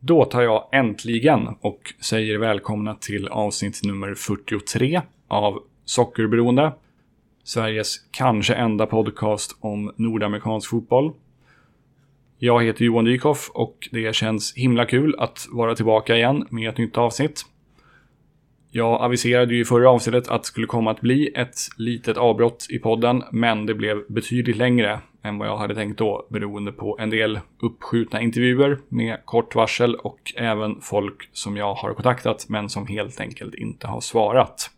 Då tar jag äntligen och säger välkomna till avsnitt nummer 43 av Sockerberoende. Sveriges kanske enda podcast om nordamerikansk fotboll. Jag heter Johan Dykhoff och det känns himla kul att vara tillbaka igen med ett nytt avsnitt. Jag aviserade ju i förra avsnittet att det skulle komma att bli ett litet avbrott i podden, men det blev betydligt längre än vad jag hade tänkt då, beroende på en del uppskjutna intervjuer med kort varsel och även folk som jag har kontaktat, men som helt enkelt inte har svarat.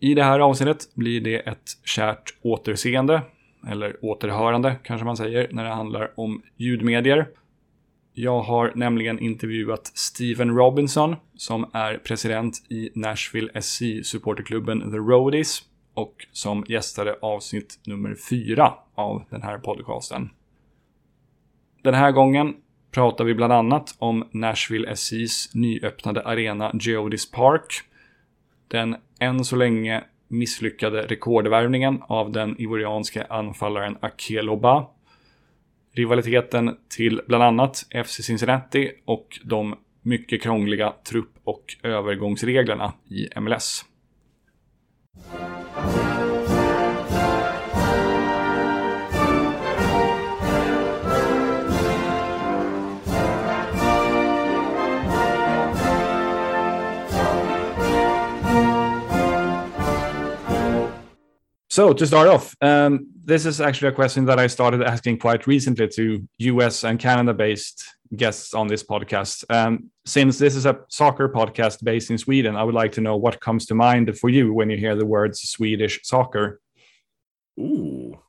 I det här avsnittet blir det ett kärt återseende, eller återhörande kanske man säger, när det handlar om ljudmedier. Jag har nämligen intervjuat Steven Robinson som är president i Nashville SC supporterklubben The Roadies och som gästade avsnitt nummer fyra av den här podcasten. Den här gången pratar vi bland annat om Nashville SCs nyöppnade arena Geodis Park, den än så länge misslyckade rekordvärvningen av den ivorianske anfallaren Akeloba rivaliteten till bland annat FC Cincinnati och de mycket krångliga trupp och övergångsreglerna i MLS. So to start off, um, this is actually a question that I started asking quite recently to US and Canada based guests on this podcast. Um, since this is a soccer podcast based in Sweden, I would like to know what comes to mind for you when you hear the words Swedish soccer. Ooh,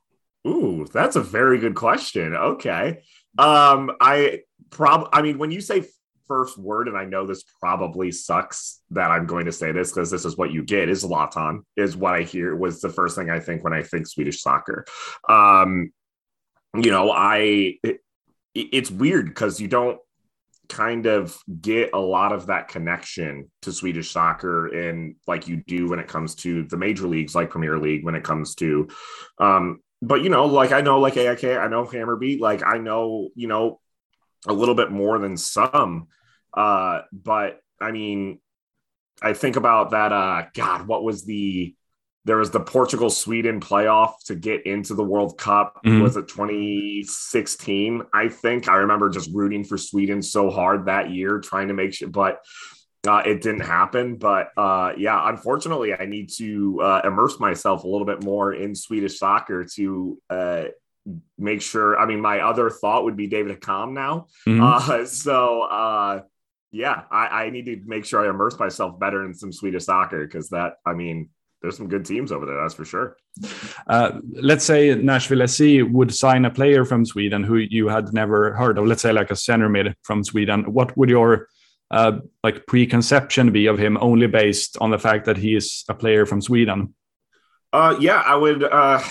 ooh, that's a very good question. Okay, um, I prob I mean, when you say first word, and I know this probably sucks that I'm going to say this because this is what you get is Zlatan is what I hear was the first thing I think when I think Swedish soccer. Um, you know, I it, it's weird because you don't kind of get a lot of that connection to Swedish soccer and like you do when it comes to the major leagues like Premier League when it comes to um but you know like I know like AIK I know Hammarby like I know you know a little bit more than some. Uh, but I mean, I think about that. Uh, God, what was the there was the Portugal Sweden playoff to get into the World Cup. Mm-hmm. Was it 2016? I think I remember just rooting for Sweden so hard that year, trying to make sure, but uh, it didn't happen. But uh, yeah, unfortunately, I need to uh, immerse myself a little bit more in Swedish soccer to uh, make sure. I mean, my other thought would be David Accam now. Mm-hmm. Uh, so uh, yeah, I, I, need to make sure I immerse myself better in some Swedish soccer because that, I mean, there's some good teams over there, that's for sure. Uh, let's say Nashville SC would sign a player from Sweden who you had never heard of. Let's say like a center mid from Sweden. What would your uh, like preconception be of him only based on the fact that he is a player from Sweden? Uh, yeah, I would. Uh,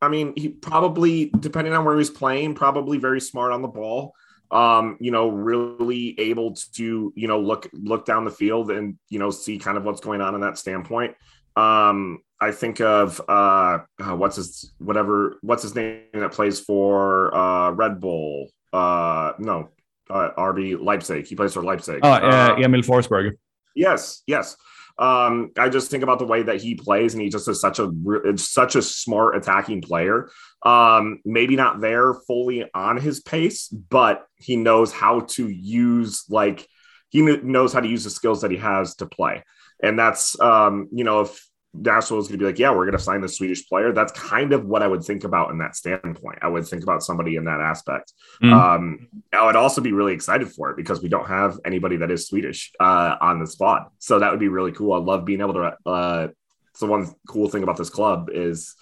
I mean, he probably, depending on where he's playing, probably very smart on the ball. Um, you know, really able to, you know, look look down the field and you know see kind of what's going on in that standpoint. Um, I think of uh, uh what's his whatever what's his name that plays for uh Red Bull. Uh, no, uh, RB Leipzig. He plays for Leipzig. Oh, uh, Emil Forsberg. Yes, yes. Um, I just think about the way that he plays, and he just is such a such a smart attacking player. Um, maybe not there fully on his pace, but he knows how to use like he knows how to use the skills that he has to play, and that's um, you know if Nashville is going to be like, yeah, we're going to sign the Swedish player. That's kind of what I would think about in that standpoint. I would think about somebody in that aspect. Mm. Um, I would also be really excited for it because we don't have anybody that is Swedish uh, on the squad. So that would be really cool. I love being able to. Uh, so one cool thing about this club is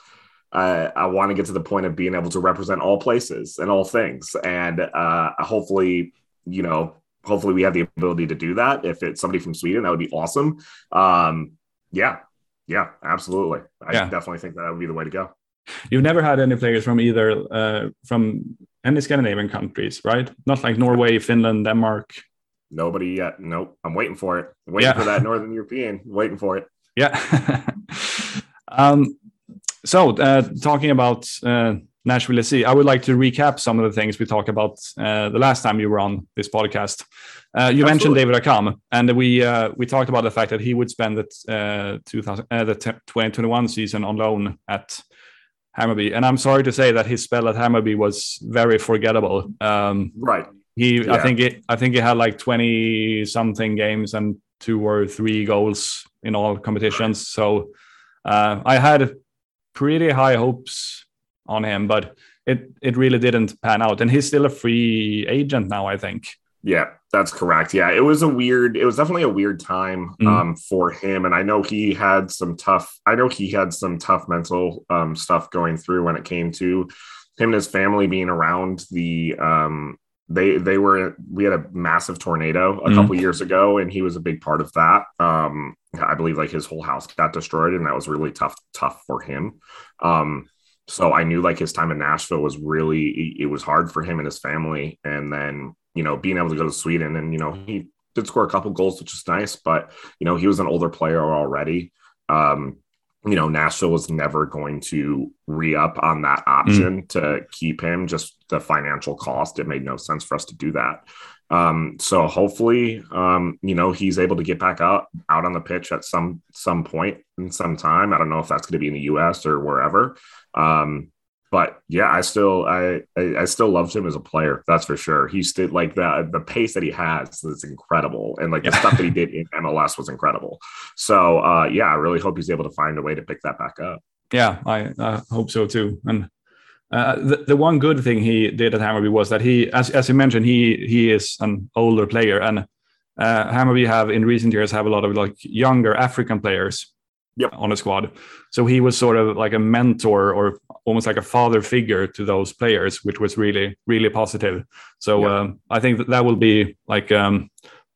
uh, I want to get to the point of being able to represent all places and all things, and uh, hopefully, you know, hopefully we have the ability to do that. If it's somebody from Sweden, that would be awesome. Um, yeah, yeah, absolutely. I yeah. definitely think that would be the way to go. You've never had any players from either uh, from any Scandinavian countries, right? Not like Norway, Finland, Denmark. Nobody yet. Nope. I'm waiting for it. I'm waiting yeah. for that Northern European. waiting for it. Yeah. um, so uh, talking about uh, Nashville SC, I would like to recap some of the things we talked about uh, the last time you were on this podcast. Uh, you Absolutely. mentioned David Accam, and we uh, we talked about the fact that he would spend the uh, 2000 uh, the 2021 season on loan at Hammarby, and I'm sorry to say that his spell at Hammarby was very forgettable. Um, right. He, yeah. I think it, I think he had like 20 something games and two or three goals in all competitions. Right. So uh, I had pretty high hopes on him, but it it really didn't pan out. And he's still a free agent now, I think. Yeah, that's correct. Yeah, it was a weird. It was definitely a weird time mm. um, for him, and I know he had some tough. I know he had some tough mental um, stuff going through when it came to him and his family being around the. Um, they they were we had a massive tornado a mm. couple years ago, and he was a big part of that. Um, I believe like his whole house got destroyed, and that was really tough tough for him. Um, so I knew like his time in Nashville was really it was hard for him and his family, and then you know being able to go to Sweden and you know he did score a couple goals, which is nice, but you know he was an older player already. Um, you know Nashville was never going to re up on that option mm. to keep him. Just the financial cost, it made no sense for us to do that. Um, so hopefully, um, you know, he's able to get back out out on the pitch at some some point in some time. I don't know if that's going to be in the U.S. or wherever. Um, but yeah, I still I, I, I still loved him as a player. That's for sure. He still like the the pace that he has is incredible, and like the stuff that he did in MLS was incredible. So uh, yeah, I really hope he's able to find a way to pick that back up. Yeah, I, I hope so too. And uh, the, the one good thing he did at Hammarby was that he, as, as you mentioned, he he is an older player, and uh, Hammarby have in recent years have a lot of like younger African players yep. on the squad. So he was sort of like a mentor or almost like a father figure to those players, which was really really positive. So yep. um, I think that, that will be like um,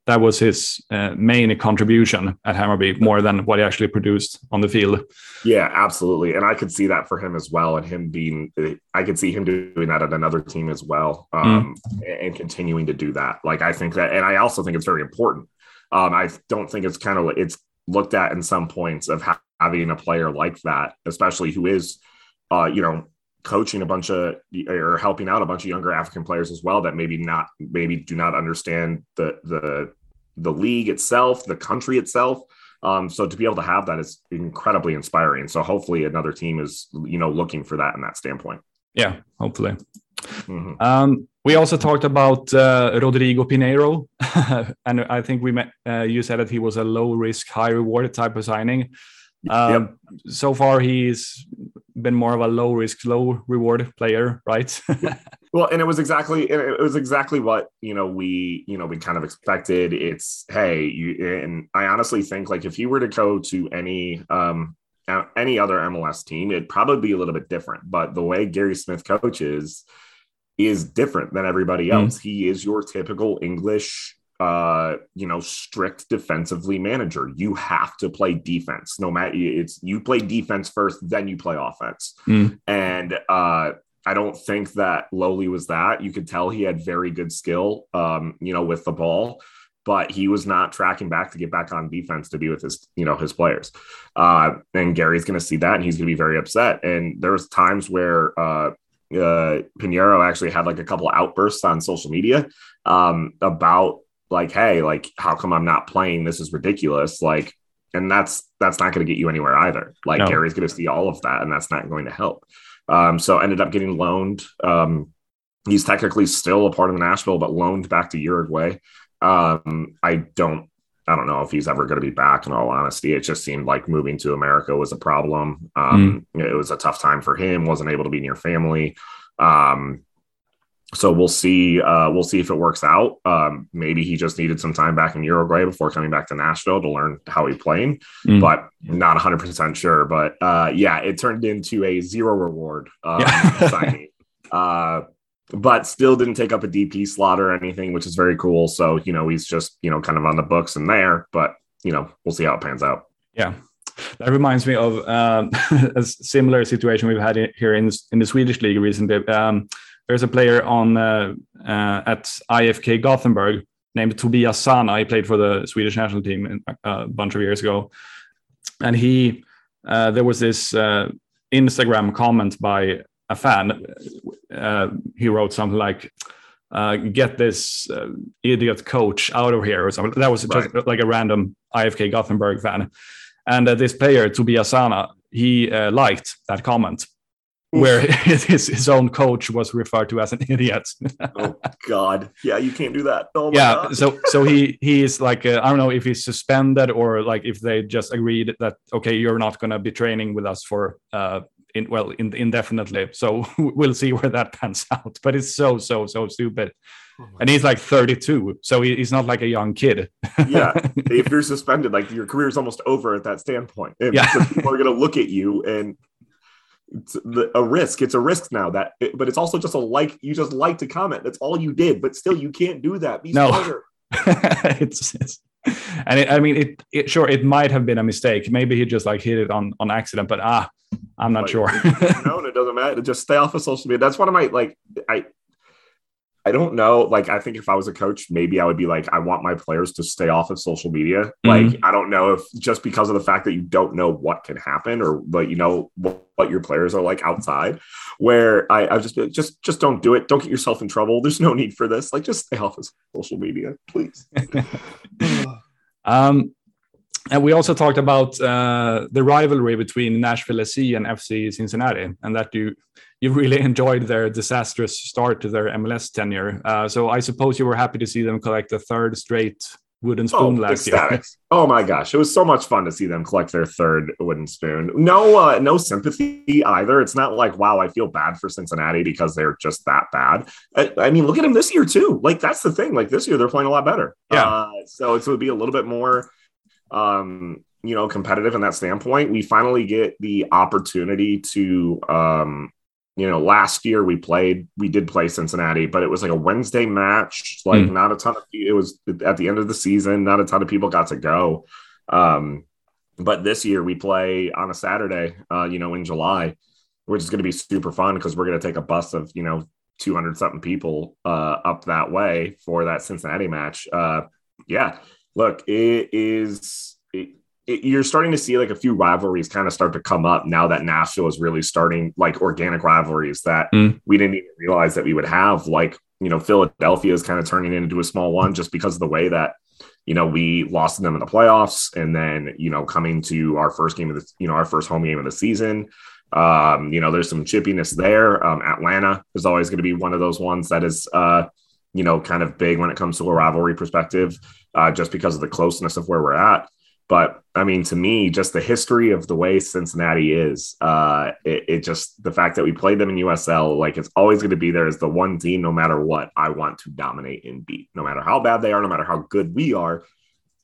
that was his uh, main contribution at Hammarby more than what he actually produced on the field. Yeah, absolutely, and I could see that for him as well, and him being, I could see him doing that at another team as well, um, mm. and continuing to do that. Like I think that, and I also think it's very important. Um, I don't think it's kind of it's looked at in some points of having a player like that, especially who is, uh, you know, coaching a bunch of or helping out a bunch of younger African players as well that maybe not maybe do not understand the the the league itself, the country itself. Um, so to be able to have that is incredibly inspiring. So hopefully another team is you know looking for that in that standpoint. Yeah, hopefully. Mm-hmm. Um, we also talked about uh, Rodrigo Pinheiro, and I think we met. Uh, you said that he was a low risk, high reward type of signing. Um, yep. So far, he's been more of a low risk, low reward player, right? well, and it was exactly it was exactly what you know we you know we kind of expected. It's hey, you, and I honestly think like if you were to go to any um any other MLS team, it'd probably be a little bit different. But the way Gary Smith coaches is different than everybody mm-hmm. else. Mm. He is your typical English uh you know strict defensively manager you have to play defense no matter it's you play defense first then you play offense mm. and uh I don't think that Lowly was that. You could tell he had very good skill, um, you know, with the ball, but he was not tracking back to get back on defense to be with his, you know, his players. Uh, and Gary's going to see that, and he's going to be very upset. And there was times where uh, Pinheiro actually had like a couple outbursts on social media um, about like, hey, like, how come I'm not playing? This is ridiculous. Like, and that's that's not going to get you anywhere either. Like, no. Gary's going to see all of that, and that's not going to help. Um, so ended up getting loaned. Um, he's technically still a part of Nashville, but loaned back to Uruguay. Um, I don't I don't know if he's ever going to be back. In all honesty, it just seemed like moving to America was a problem. Um, mm. It was a tough time for him. wasn't able to be near family. Um, so we'll see. Uh, we'll see if it works out. Um, maybe he just needed some time back in Uruguay before coming back to Nashville to learn how he played, mm. but not 100 percent sure. But uh, yeah, it turned into a zero reward um, yeah. signing. Uh, but still didn't take up a DP slot or anything, which is very cool. So you know he's just you know kind of on the books and there, but you know we'll see how it pans out. Yeah, that reminds me of um, a similar situation we've had here in in the Swedish league recently. Um, there's a player on uh, uh, at IFK Gothenburg named Tobias Sana. He played for the Swedish national team uh, a bunch of years ago, and he uh, there was this uh, Instagram comment by a fan, uh, he wrote something like, uh, "Get this uh, idiot coach out of here" or something. That was just right. like a random IFK Gothenburg fan, and uh, this player Tobias Sana, he uh, liked that comment where his, his own coach was referred to as an idiot. oh God! Yeah, you can't do that. Oh yeah, so so he he's like uh, I don't know if he's suspended or like if they just agreed that okay you're not going to be training with us for uh in well in, indefinitely. So we'll see where that pans out. But it's so so so stupid. Oh and he's like 32, so he, he's not like a young kid. yeah, if you're suspended, like your career is almost over at that standpoint. And yeah, people are going to look at you and it's a risk. It's a risk now that, but it's also just a like. You just like to comment. That's all you did, but still, you can't do that. Be no. smarter. it's, it's, and it, I mean, it, it, Sure, it might have been a mistake. Maybe he just like hit it on on accident. But ah, I'm not like, sure. no, it doesn't matter. Just stay off of social media. That's one of my like. I I don't know. Like, I think if I was a coach, maybe I would be like, I want my players to stay off of social media. Mm-hmm. Like, I don't know if just because of the fact that you don't know what can happen or but you know what, what your players are like outside, where I, I just just just don't do it. Don't get yourself in trouble. There's no need for this. Like, just stay off of social media, please. um, and we also talked about uh, the rivalry between Nashville SC and FC Cincinnati, and that you you really enjoyed their disastrous start to their MLS tenure. Uh, so I suppose you were happy to see them collect the third straight wooden spoon oh, last ecstatic. year. oh my gosh, it was so much fun to see them collect their third wooden spoon. No, uh, no sympathy either. It's not like wow, I feel bad for Cincinnati because they're just that bad. I, I mean, look at them this year too. Like that's the thing. Like this year, they're playing a lot better. Yeah. Uh, so it would be a little bit more um, you know, competitive in that standpoint. We finally get the opportunity to, um, you know, last year we played, we did play Cincinnati, but it was like a Wednesday match. Like mm. not a ton of, it was at the end of the season, not a ton of people got to go. Um, but this year we play on a Saturday, uh, you know, in July, which is going to be super fun because we're going to take a bus of, you know, 200 something people uh, up that way for that Cincinnati match. Uh, yeah, look, it is. It, it, you're starting to see like a few rivalries kind of start to come up now that Nashville is really starting like organic rivalries that mm. we didn't even realize that we would have. Like, you know, Philadelphia is kind of turning into a small one just because of the way that you know, we lost to them in the playoffs, and then you know, coming to our first game of the, you know, our first home game of the season. Um, you know, there's some chippiness there. Um, Atlanta is always going to be one of those ones that is, uh, you know, kind of big when it comes to a rivalry perspective uh, just because of the closeness of where we're at. But I mean, to me, just the history of the way Cincinnati is, uh, it, it, just the fact that we played them in USL, like it's always going to be there as the one team, no matter what, I want to dominate and beat, no matter how bad they are, no matter how good we are.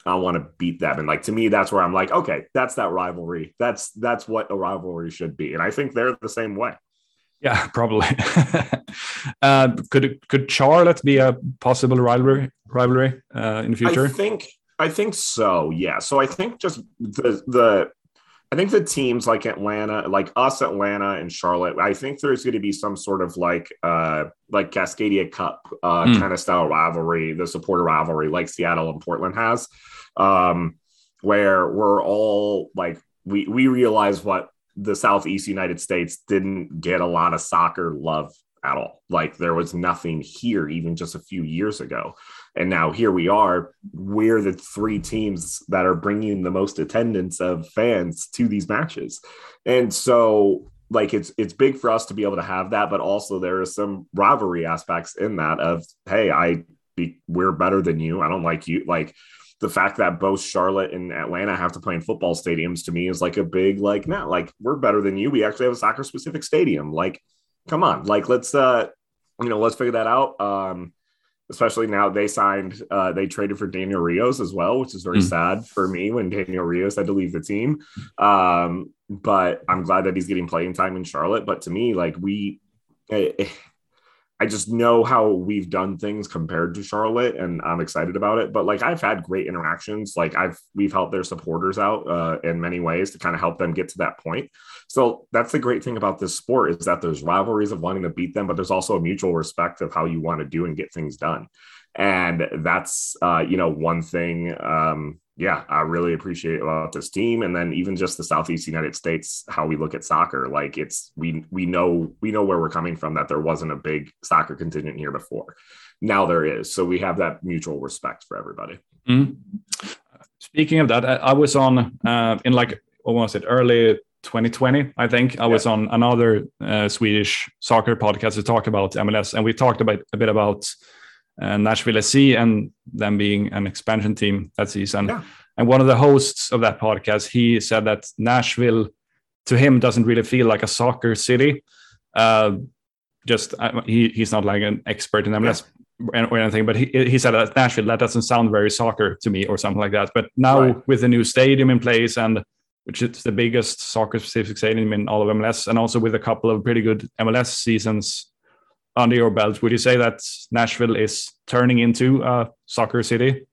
I want to beat them. And like to me, that's where I'm like, okay, that's that rivalry. That's that's what a rivalry should be. And I think they're the same way. Yeah, probably. uh, could could Charlotte be a possible rivalry rivalry uh, in the future? I think I think so. Yeah. So I think just the the I think the teams like Atlanta, like us, Atlanta and Charlotte, I think there's going to be some sort of like uh like Cascadia Cup uh mm. kind of style rivalry, the supporter rivalry like Seattle and Portland has. Um where we're all like we we realize what the Southeast United States didn't get a lot of soccer love at all. Like there was nothing here even just a few years ago. And now here we are. We're the three teams that are bringing the most attendance of fans to these matches. And so like it's it's big for us to be able to have that but also there are some rivalry aspects in that of hey I be, we're better than you. I don't like you like the fact that both Charlotte and Atlanta have to play in football stadiums to me is like a big like nah, like we're better than you. We actually have a soccer specific stadium. Like, come on, like let's uh you know let's figure that out. Um, especially now they signed uh they traded for Daniel Rios as well, which is very mm. sad for me when Daniel Rios had to leave the team. Um, but I'm glad that he's getting playing time in Charlotte. But to me, like we. It, eh, I just know how we've done things compared to Charlotte, and I'm excited about it. But like I've had great interactions. Like I've we've helped their supporters out uh, in many ways to kind of help them get to that point. So that's the great thing about this sport is that there's rivalries of wanting to beat them, but there's also a mutual respect of how you want to do and get things done. And that's uh, you know one thing um, yeah, I really appreciate about this team, and then even just the Southeast United States, how we look at soccer. Like it's we we know we know where we're coming from. That there wasn't a big soccer contingent here before. Now there is, so we have that mutual respect for everybody. Mm-hmm. Speaking of that, I, I was on uh, in like what was it early 2020, I think. I yeah. was on another uh, Swedish soccer podcast to talk about MLS, and we talked about a bit about uh, Nashville SC and them being an expansion team that season. Yeah. And one of the hosts of that podcast, he said that Nashville, to him, doesn't really feel like a soccer city. Uh, just uh, he, he's not like an expert in MLS yeah. or anything, but he, he said that Nashville that doesn't sound very soccer to me or something like that. But now right. with the new stadium in place and which is the biggest soccer specific stadium in all of MLS, and also with a couple of pretty good MLS seasons under your belt, would you say that Nashville is turning into a soccer city?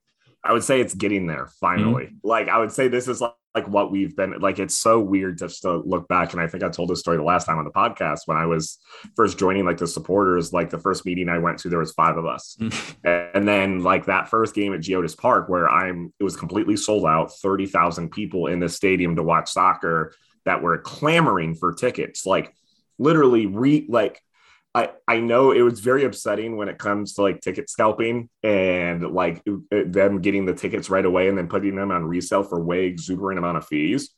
I would say it's getting there finally. Mm-hmm. Like I would say this is like, like what we've been like it's so weird just to look back and I think I told this story the last time on the podcast when I was first joining like the supporters like the first meeting I went to there was five of us. Mm-hmm. And then like that first game at Geodis Park where I'm it was completely sold out 30,000 people in the stadium to watch soccer that were clamoring for tickets like literally re like I, I know it was very upsetting when it comes to like ticket scalping and like them getting the tickets right away and then putting them on resale for way exuberant amount of fees.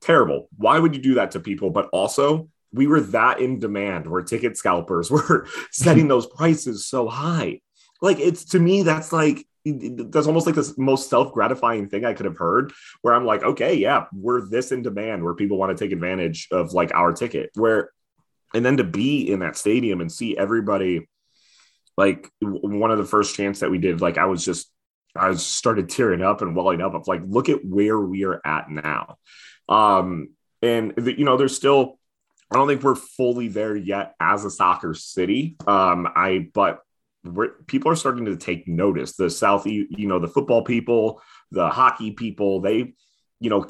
Terrible. Why would you do that to people? But also, we were that in demand where ticket scalpers were setting those prices so high. Like it's to me, that's like that's almost like the most self-gratifying thing I could have heard where I'm like, okay, yeah, we're this in demand where people want to take advantage of like our ticket. Where and then to be in that stadium and see everybody like one of the first chants that we did like i was just i started tearing up and welling up of like look at where we are at now. Um and the, you know there's still i don't think we're fully there yet as a soccer city. Um i but people are starting to take notice. The south you know the football people the hockey people they you know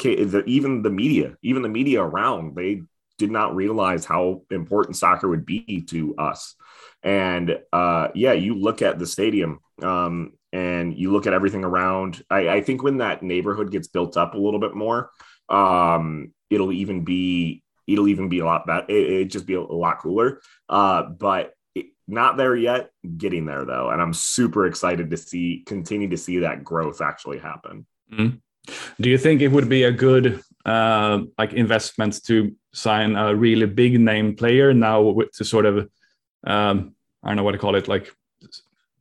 even the media even the media around they did not realize how important soccer would be to us. And uh, yeah, you look at the stadium um, and you look at everything around. I, I, think when that neighborhood gets built up a little bit more, um, it'll even be it'll even be a lot better. It, it just be a, lot cooler. Uh, but it, not there yet. Getting there though, and I'm super excited to see continue to see that growth actually happen. Mm-hmm. Do you think it would be a good uh, like investments to sign a really big name player now with to sort of um, I don't know what to call it like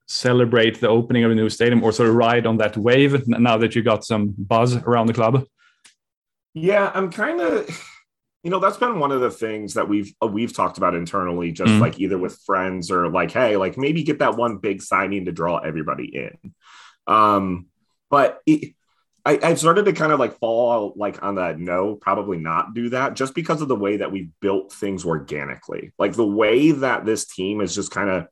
celebrate the opening of a new stadium or sort of ride on that wave now that you got some buzz around the club? Yeah, I'm kind of you know that's been one of the things that we've uh, we've talked about internally just mm like either with friends or like hey like maybe get that one big signing to draw everybody in um but it, I, I've started to kind of like fall like on that no, probably not do that just because of the way that we've built things organically. Like the way that this team is just kind of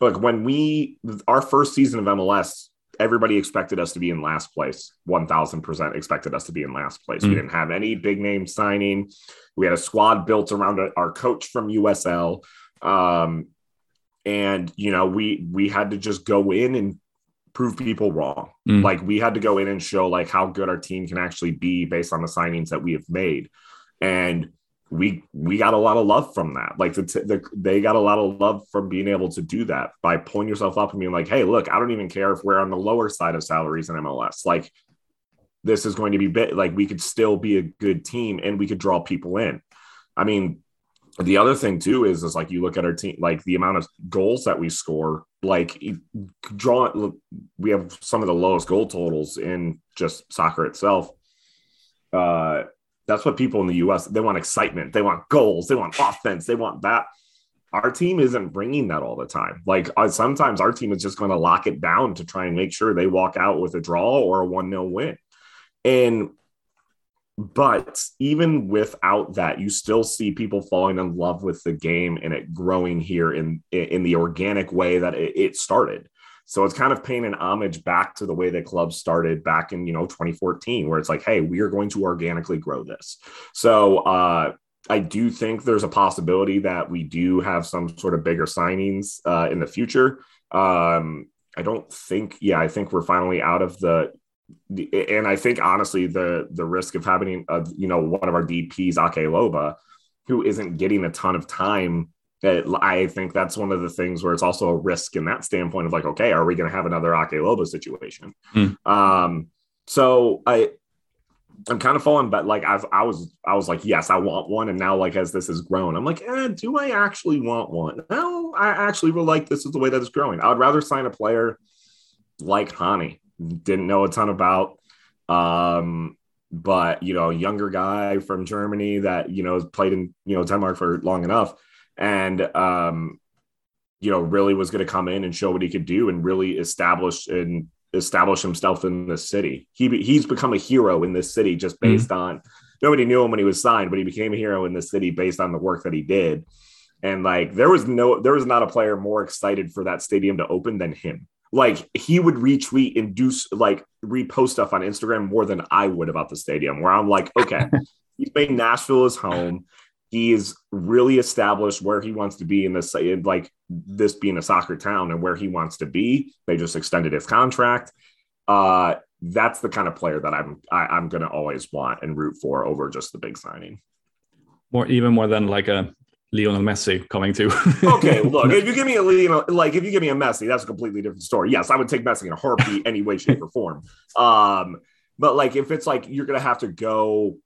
like when we our first season of MLS, everybody expected us to be in last place. One thousand percent expected us to be in last place. Mm-hmm. We mm. didn't have any big name signing. We had a squad built around our coach from USL. Um, and you know we we had to just go in and prove people wrong. Mm. Like we had to go in and show like how good our team can actually be based on the signings that we have made. And we we got a lot of love from that. Like the, the they got a lot of love from being able to do that by pulling yourself up and being like, "Hey, look, I don't even care if we're on the lower side of salaries in MLS. Like this is going to be bit like we could still be a good team and we could draw people in." I mean, the other thing too is is like you look at our team like the amount of goals that we score like draw we have some of the lowest goal totals in just soccer itself. Uh that's what people in the US they want excitement they want goals they want offense they want that. Our team isn't bringing that all the time. Like uh, sometimes our team is just going to lock it down to try and make sure they walk out with a draw or a 1-0 win. And but even without that you still see people falling in love with the game and it growing here in in the organic way that it, started so it's kind of paying an homage back to the way the club started back in you know 2014 where it's like hey we are going to organically grow this so uh I do think there's a possibility that we do have some sort of bigger signings uh, in the future. Um, I don't think, yeah, I think we're finally out of the and I think honestly, the the risk of having a, you know one of our DPs, Ake Loba, who isn't getting a ton of time. I think that's one of the things where it's also a risk in that standpoint of like, okay, are we going to have another Ake Loba situation? Mm. Um, so I I'm kind of falling, but like I've, I was, I was like, yes, I want one. And now, like, as this has grown, I'm like, eh, do I actually want one? No, I actually would like this is the way that it's growing. I would rather sign a player like Hany, didn't know a ton about. Um, but you know, younger guy from Germany that you know played in you know Denmark for long enough, and um, you know, really was going to come in and show what he could do and really establish and establish himself in this city. He he's become a hero in this city just mm-hmm. based mm-hmm. on nobody knew him when he was signed, but he became a hero in this city based on the work that he did. And like there was no there was not a player more excited for that stadium to open than him. Like he would retweet and do like repost stuff on Instagram more than I would about the stadium. Where I'm like, okay, he's made Nashville his home. He's really established where he wants to be in this, like this being a soccer town and where he wants to be. They just extended his contract. Uh, that's the kind of player that I'm I, am i am going to always want and root for over just the big signing. More even more than like a Lionel Messi coming to. okay, look, if you give me a Lionel, like if you give me a Messi, that's a completely different story. Yes, I would take Messi in a heartbeat, any way, shape, or form. Um, but like if it's like you're gonna have to go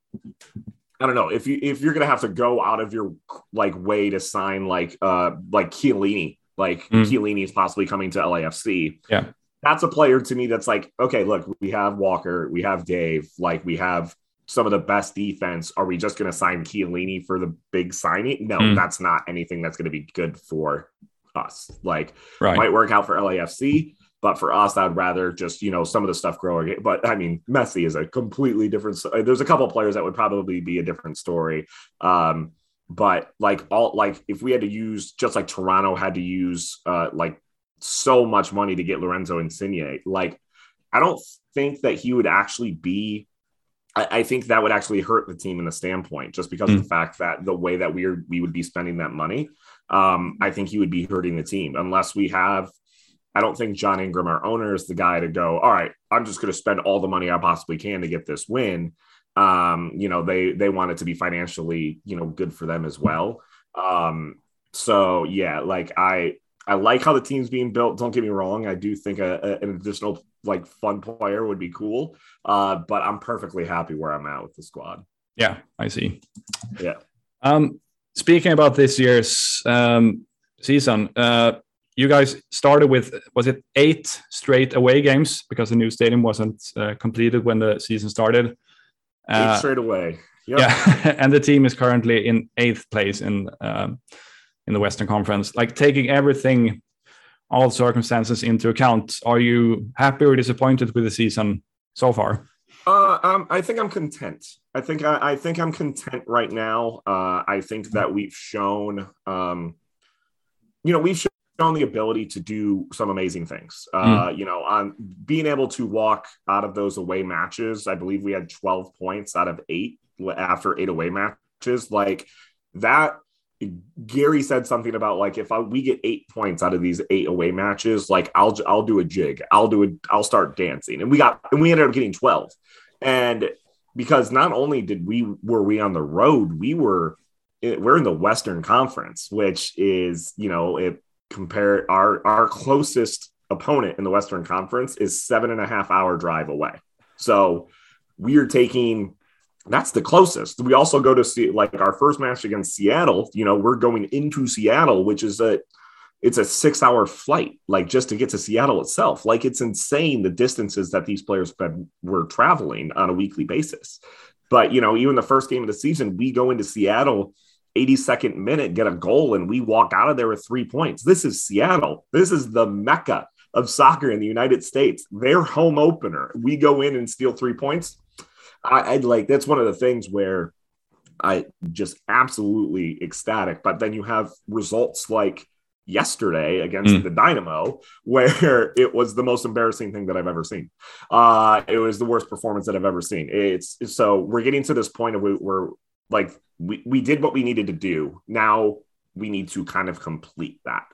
I don't know if you if you're gonna have to go out of your like way to sign like uh like Chiellini, like mm. Chiellini is possibly coming to LAFC. Yeah, that's a player to me that's like okay, look, we have Walker, we have Dave, like we have some of the best defense. Are we just gonna sign Chiellini for the big signing? No, mm. that's not anything that's gonna be good for us. Like right. might work out for LAFC. But for us, I'd rather just, you know, some of the stuff growing. But I mean, Messi is a completely different. There's a couple players that would probably be a different story. Um, but like all like if we had to use just like Toronto had to use uh like so much money to get Lorenzo Insigne, like I don't think that he would actually be I, think that would actually hurt the team in the standpoint, just because mm. of the fact that the way that we are, we would be spending that money, um, I think he would be hurting the team unless we have I don't think John Ingram, our owner, is the guy to go, all right, I'm just going to spend all the money I possibly can to get this win. Um, you know, they they want it to be financially, you know, good for them as well. Um, so yeah, like I I like how the team's being built. Don't get me wrong. I do think a, a, an additional like fun player would be cool. Uh, but I'm perfectly happy where I'm at with the squad. Yeah, I see. Yeah. Um, speaking about this year's um, season, uh, you guys started with was it eight straight away games because the new stadium wasn't uh, completed when the season started. Uh, eight straight away. Yep. Yeah, and the team is currently in eighth place in um, in the Western Conference. Like taking everything, all circumstances into account, are you happy or disappointed with the season so far? Uh, um, I think I'm content. I think I, I think I'm content right now. Uh, I think that we've shown, um, you know, we've shown the ability to do some amazing things. Uh, mm. You know, on being able to walk out of those away matches, I believe we had 12 points out of eight after eight away matches. Like that, Gary said something about like if I, we get eight points out of these eight away matches, like I'll I'll do a jig, I'll do it, I'll start dancing, and we got and we ended up getting 12, and because not only did we were we on the road, we were eh, we're in the Western Conference, which is you know it compare our our closest opponent in the Western Conference is seven and a half hour drive away. So we are taking that's the closest. We also go to see like our first match against Seattle. You know, we're going into Seattle, which is a it's a six hour flight, like just to get to Seattle itself. Like it's insane the distances that these players been, were traveling on a weekly basis. But you know, even the first game of the season, we go into Seattle 82nd minute get a goal and we walk out of there with three points. This is Seattle. This is the mecca of soccer in the United States. Their home opener. We go in and steal three points. I, would like that's one of the things where I just absolutely ecstatic. But then you have results like yesterday against mm. the Dynamo, where it was the most embarrassing thing that I've ever seen. Uh, it was the worst performance that I've ever seen. It's so we're getting to this point of where like we, we did what we needed to do. Now we need to kind of complete that.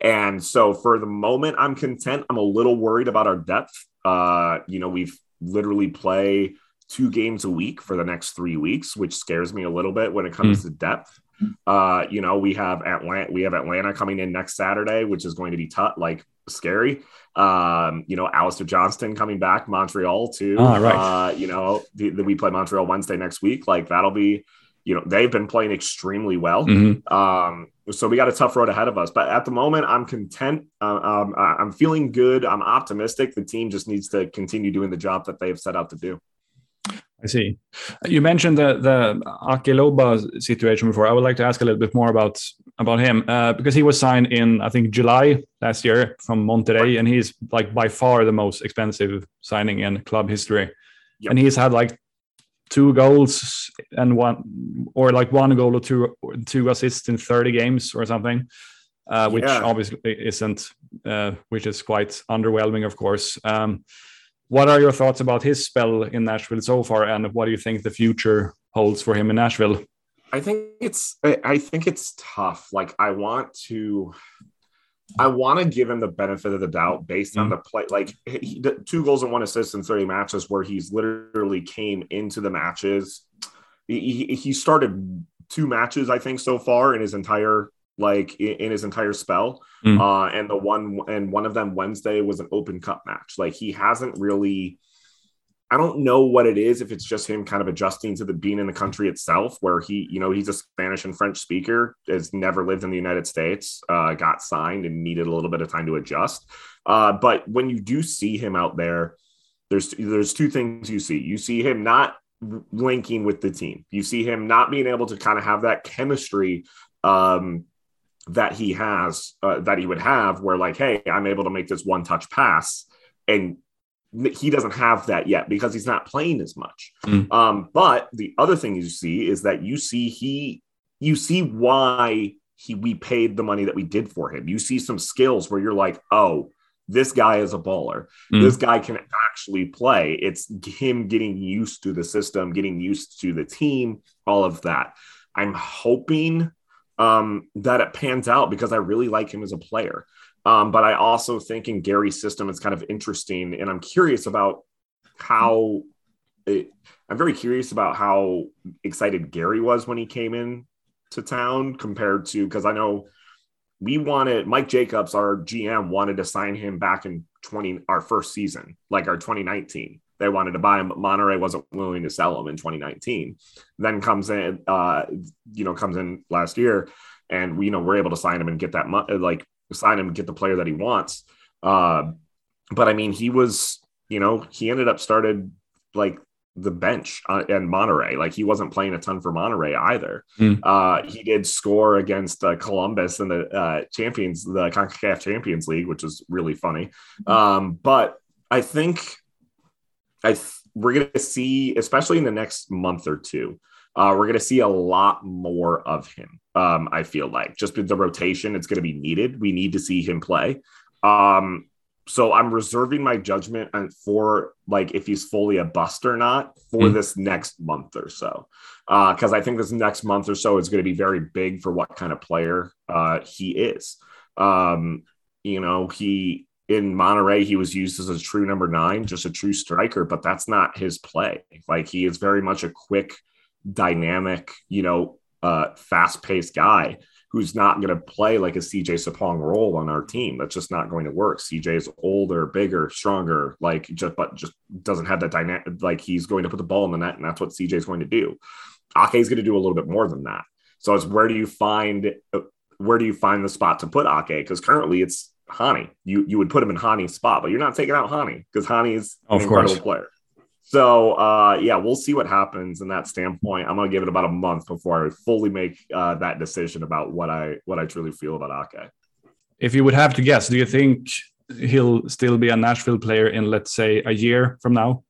And so for the moment, I'm content. I'm a little worried about our depth. Uh, you know, we've literally play two games a week for the next three weeks, which scares me a little bit when it comes mm. to depth. Uh, you know, we have Atlanta, we have Atlanta coming in next Saturday, which is going to be tough, like scary. Um, you know, Alistair Johnston coming back, Montreal too. Ah, right. Uh, you know, the, the, we play Montreal Wednesday next week. Like that'll be, you know, they've been playing extremely well. Mm-hmm. Um, so we got a tough road ahead of us. But at the moment, I'm content. Uh, um, I'm feeling good. I'm optimistic. The team just needs to continue doing the job that they've set out to do. I see. You mentioned the the Ake situation before. I would like to ask a little bit more about about him uh, because he was signed in I think July last year from Monterrey, and he's like by far the most expensive signing in club history. Yep. And he's had like two goals and one or like one goal or two two assists in 30 games or something uh, which yeah. obviously isn't uh, which is quite underwhelming of course um, what are your thoughts about his spell in Nashville so far, and what do you think the future holds for him in Nashville? I think it's I think it's tough. Like I want to I want to give him the benefit of the doubt based on mm. the play. Like he, two goals and one assist in 30 matches, where he's literally came into the matches. He, he started two matches, I think, so far in his entire like in, in his entire spell. Mm. Uh, and the one and one of them Wednesday was an open cup match. Like he hasn't really. I don't know what it is. If it's just him kind of adjusting to the being in the country itself, where he, you know, he's a Spanish and French speaker, has never lived in the United States, uh, got signed and needed a little bit of time to adjust. Uh, but when you do see him out there, there's there's two things you see. You see him not linking with the team. You see him not being able to kind of have that chemistry um, that he has uh, that he would have where like hey i'm able to make this one touch pass and he doesn't have that yet because he's not playing as much. Mm. um, but the other thing you see is that you see he you see why he we paid the money that we did for him. You see some skills where you're like oh this guy is a baller. Mm. this guy can actually play. It's him getting used to the system getting used to the team all of that. I'm hoping um, that it pans out because I really like him as a player. Um, but I also think in Gary's system, it's kind of interesting. And I'm curious about how it, I'm very curious about how excited Gary was when he came in to town compared to because I know we wanted Mike Jacobs, our GM, wanted to sign him back in 20 our first season, like our 2019 they wanted to buy him, but Monterrey wasn't willing to sell him in 2019. Then comes in, uh, you know, comes in last year, and we, you know, we're able to sign him and get that, money, like, sign him, and get the player that he wants. Uh, but I mean, he was, you know, he ended up started like the bench uh, and Monterrey. Like he wasn't playing a ton for Monterrey either. Mm. Uh, he did score against uh, Columbus in the uh, champions, the CONCACAF Champions League, which is really funny. Hmm. Um, but I think I we're going to see, especially in the next month or two, uh, we're going to see a lot more of him. Um, I feel like just with the rotation, it's going to be needed. We need to see him play. Um, so I'm reserving my judgment for like if he's fully a bust or not for mm. this next month or so, because uh, I think this next month or so is going to be very big for what kind of player uh, he is. Um, you know, he in Monterrey, he was used as a true number nine, just a true striker, but that's not his play. Like he is very much a quick, dynamic, you know, uh, fast paced guy who's not going to play like a CJ Sapong role on our team. That's just not going to work. CJ is older, bigger, stronger, like just, but just doesn't have that dynamic. Like he's going to put the ball in the net, and that's what CJ is going to do. Ake is going to do a little bit more than that. So it's where do you find, where do you find the spot to put Ake? Because currently it's Hany. You you would put him in Hany's spot, but you're not taking out Hany because Hany is an incredible course. player. So uh, yeah, we'll see what happens in that standpoint. I'm gonna give it about a month before I fully make uh, that decision about what I what I truly feel about Ake. If you would have to guess, do you think he'll still be a Nashville player in let's say a year from now?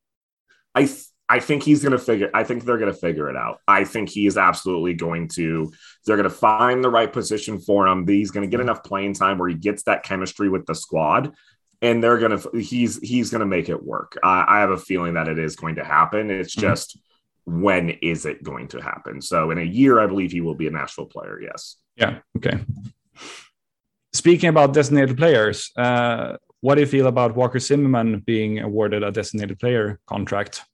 I th- I think he's going to figure. I think they're going to figure it out. I think he is absolutely going to. They're going to find the right position for him. He's going to get enough playing time where he gets that chemistry with the squad, and they're going to. He's he's going to make it work. I, I have a feeling that it is going to happen. It's mm-hmm. just when is it going to happen? So in a year, I believe he will be a Nashville player. Yes. Yeah. Okay. Speaking about designated players, uh, what do you feel about Walker Zimmerman being awarded a designated player contract?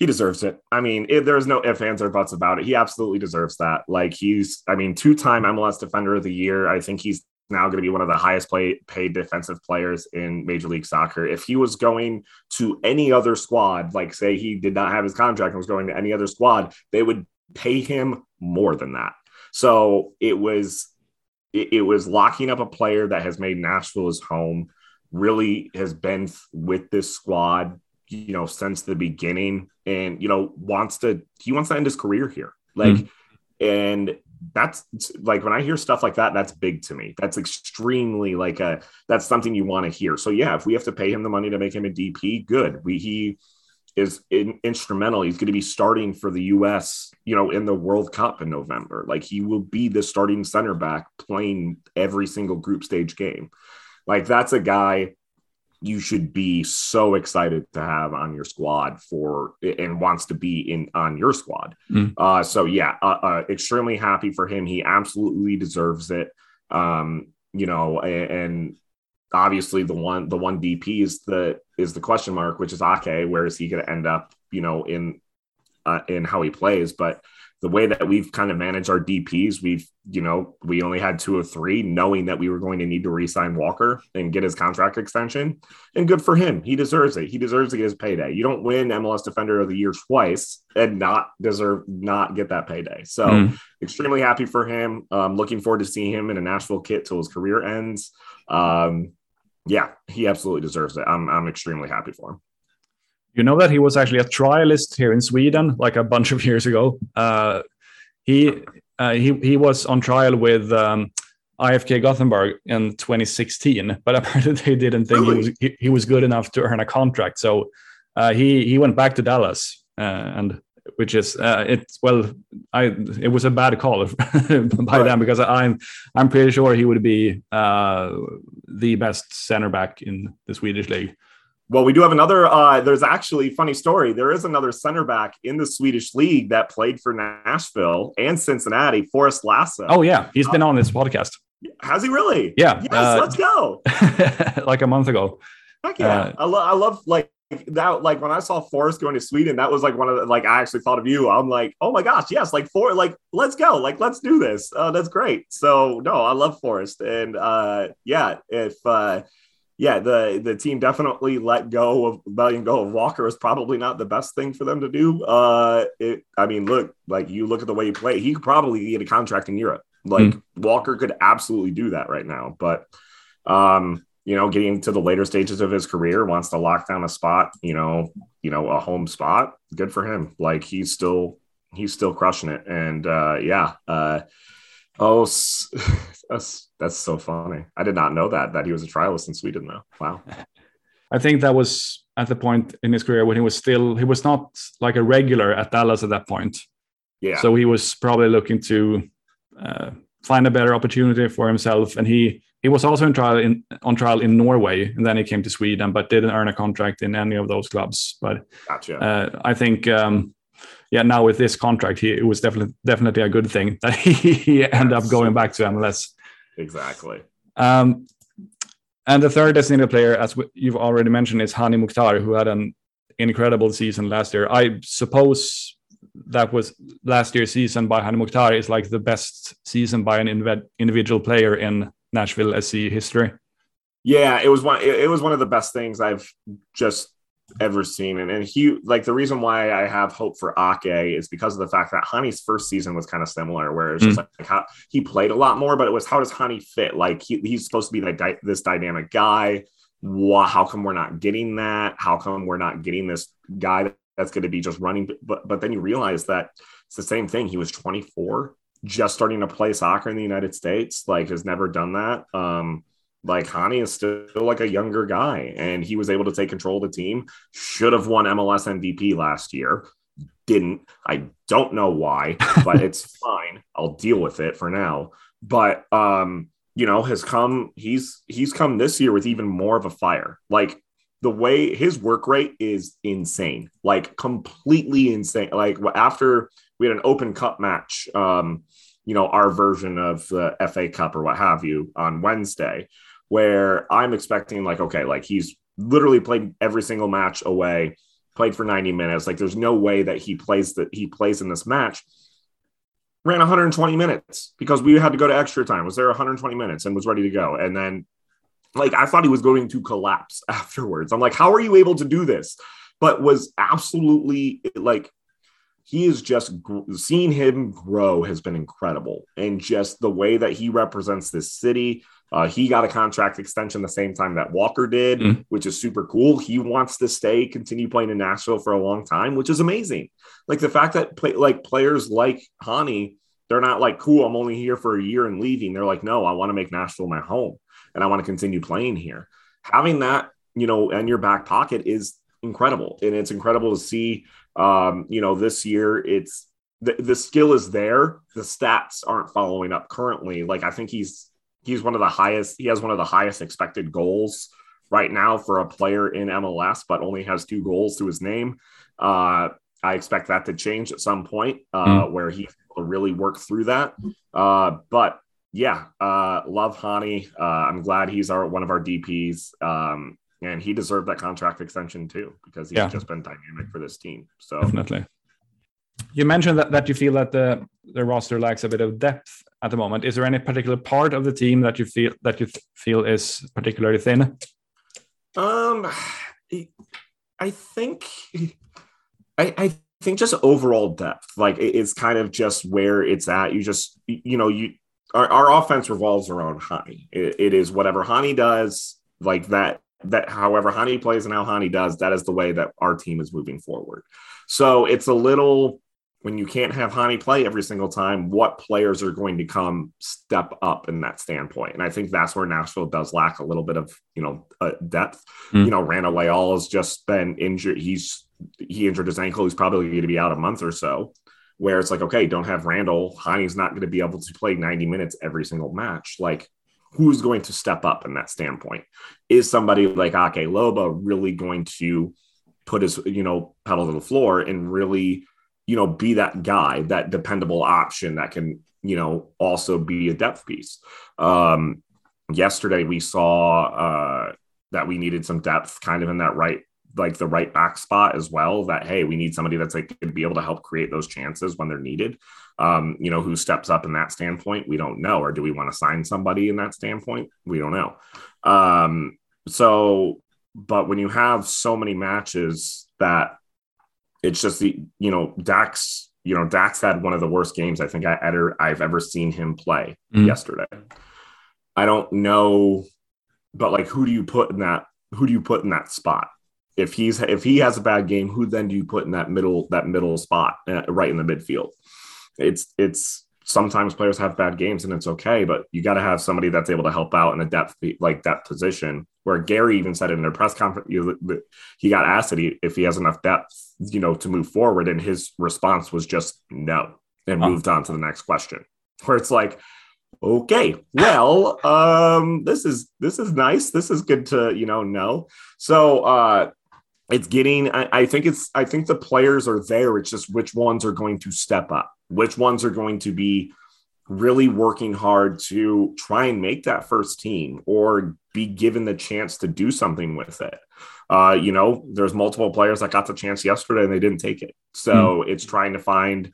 He deserves it. I mean, it, there's no ifs, ands, or buts about it. He absolutely deserves that. Like he's, I mean, two-time MLS Defender of the Year. I think he's now going to be one of the highest play, paid defensive players in Major League Soccer. If he was going to any other squad, like say he did not have his contract and was going to any other squad, they would pay him more than that. So it was it, it was locking up a player that has made Nashville his home, really has been with this squad, you know, since the beginning, and you know wants to he wants to end his career here, like, mm. and that's like when I hear stuff like that, that's big to me. That's extremely like a that's something you want to hear. So yeah, if we have to pay him the money to make him a DP, good. We he is in, instrumental. He's going to be starting for the U.S. You know, in the World Cup in November. Like he will be the starting center back playing every single group stage game. Like that's a guy you should be so excited to have on your squad for and wants to be in on your squad. Mm. Uh, so yeah, uh, uh, extremely happy for him. He absolutely deserves it. Um, you know, and, and obviously the one the one DP is the is the question mark, which is Ake. Where is he going to end up? You know, in uh, in how he plays, but the way that we've kind of managed our DPs, we've, you know, we only had two or three, knowing that we were going to need to re-sign Walker and get his contract extension. And good for him. He deserves it. He deserves to get his payday. You don't win MLS Defender of the Year twice and not deserve not get that payday. So mm. extremely happy for him. Um, looking forward to seeing him in a Nashville kit till his career ends. Um, yeah, he absolutely deserves it. I'm I'm extremely happy for him. You know that he was actually a trialist here in Sweden, like a bunch of years ago. Uh, he uh, he he was on trial with um, IFK Gothenburg in 2016, but apparently they didn't think really? he was he, he, was good enough to earn a contract. So uh, he he went back to Dallas, uh, and which is uh, it's well, I it was a bad call by right. them because I'm I'm pretty sure he would be uh, the best center back in the Swedish league. Well, we do have another. Uh, there's actually funny story. There is another center back in the Swedish league that played for Nashville and Cincinnati, Forrest Lasso. Oh yeah, he's been on this podcast. Has he really? Yeah. Yes, uh, let's go. like a month ago. Heck yeah, uh, I, lo- I love like that like when I saw Forrest going to Sweden, that was like one of the like I actually thought of you. I'm like, oh my gosh, yes, like for like let's go, like let's do this. Uh, that's great. So no, I love Forrest, and uh, yeah, if uh, yeah, the the team definitely let go of letting go of Walker is probably not the best thing for them to do. Uh, it, I mean, look, like you look at the way he played, he could probably get a contract in Europe. Like mm. Walker could absolutely do that right now, but um you know, getting to the later stages of his career, wants to lock down a spot, you know, you know, a home spot. Good for him. Like he's still he's still crushing it. And uh yeah, uh oh that's that's so funny. I did not know that that he was a trialist in Sweden though. Wow. I think that was at the point in his career when he was still he was not like a regular at Dallas at that point. Yeah. So he was probably looking to uh, find a better opportunity for himself, and he he was also in trial in on trial in Norway, and then he came to Sweden, but didn't earn a contract in any of those clubs. But gotcha. uh, I think, um, yeah, now with this contract, he, it was definitely definitely a good thing that he ended up going back to MLS. Exactly. Um, and the third designated player, as you've already mentioned, is Hany Mukhtar, who had an incredible season last year. I suppose that was last year's season by Hany Mukhtar is like the best season by an individual player in Nashville SC history. Yeah, it was one. It, was one of the best things I've just ever seen, and and he like the reason why I have hope for Ake is because of the fact that Hany's first season was kind of similar, where it's just mm. like how he played a lot more, but it was how does Hany fit? Like he, he's supposed to be like this dynamic guy. Wow, how come we're not getting that? How come we're not getting this guy that's going to be just running? But but then you realize that it's the same thing. He was 24 just starting to play soccer in the United States, like has never done that. Um, like Hany is still like a younger guy, and he was able to take control of the team. Should have won MLS MVP last year. Didn't. I don't know why, but it's fine. I'll deal with it for now. But um, you know, has come. He's he's come this year with even more of a fire. Like the way his work rate is insane, like completely insane. Like after we had an open cup match, um, you know, our version of the FA Cup or what have you on Wednesday. Where I'm expecting like, okay, like he's literally played every single match away, played for 90 minutes. Like there's no way that he plays that he plays in this match. Ran 120 minutes because we had to go to extra time. Was there 120 minutes and was ready to go. And then like I thought he was going to collapse afterwards. I'm like, how are you able to do this? But was absolutely like he is just seeing him grow has been incredible and just the way that he represents this city uh, he got a contract extension the same time that walker did mm. which is super cool he wants to stay continue playing in nashville for a long time which is amazing like the fact that play, like players like hany they're not like cool i'm only here for a year and leaving they're like no i want to make nashville my home and i want to continue playing here having that you know in your back pocket is incredible and it's incredible to see um, you know, this year it's the, the skill is there. The stats aren't following up currently. Like I think he's he's one of the highest. He has one of the highest expected goals right now for a player in MLS, but only has two goals to his name. Uh, I expect that to change at some point, uh, mm. where he will really work through that. Uh, but yeah, uh, love Hany. Uh, I'm glad he's our one of our DPS. Um, and he deserved that contract extension too because he's yeah. just been dynamic for this team. So definitely. You mentioned that, that you feel that the the roster lacks a bit of depth at the moment. Is there any particular part of the team that you feel that you feel is particularly thin? Um, I think I, I think just overall depth, like it's kind of just where it's at. You just you know you our, our offense revolves around Hany. It, it is whatever Hany does, like that that however Hany plays and how Hany does, that is the way that our team is moving forward. So it's a little when you can't have Hany play every single time, what players are going to come step up in that standpoint? And I think that's where Nashville does lack a little bit of you know uh, depth. Mm. You know, Randall Leal has just been injured. He's he injured his ankle. He's probably going to be out a month or so. Where it's like, okay, don't have Randall. Hany's not going to be able to play 90 minutes every single match. Like who's going to step up in that standpoint? Is somebody like Ake Loba really going to put his, you know, pedal to the floor and really, you know, be that guy, that dependable option that can, you know, also be a depth piece? Um, yesterday we saw uh, that we needed some depth kind of in that right like the right back spot as well that hey we need somebody that's like be able to help create those chances when they're needed um, you know, who steps up in that standpoint, we don't know. Or do we want to sign somebody in that standpoint? We don't know. Um, so, but when you have so many matches that it's just the, you know, Dax, you know, Dax had one of the worst games I think I ever, I've ever seen him play mm-hmm. yesterday. I don't know, but like, who do you put in that? Who do you put in that spot? If he's if he has a bad game, who then do you put in that middle that middle spot uh, right in the midfield? it's it's sometimes players have bad games and it's okay, but you got to have somebody that's able to help out in a depth like depth position. Where Gary even said it in a press conference, he got asked he, if he has enough depth, you know, to move forward, and his response was just no, and moved on to the next question. Where it's like, okay, well, um, this is this is nice. This is good to you know know. So uh, it's getting. I, I think it's. I think the players are there. It's just which ones are going to step up which ones are going to be really working hard to try and make that first team or be given the chance to do something with it. Uh, you know, there's multiple players that got the chance yesterday and they didn't take it. So mm. it's trying to find,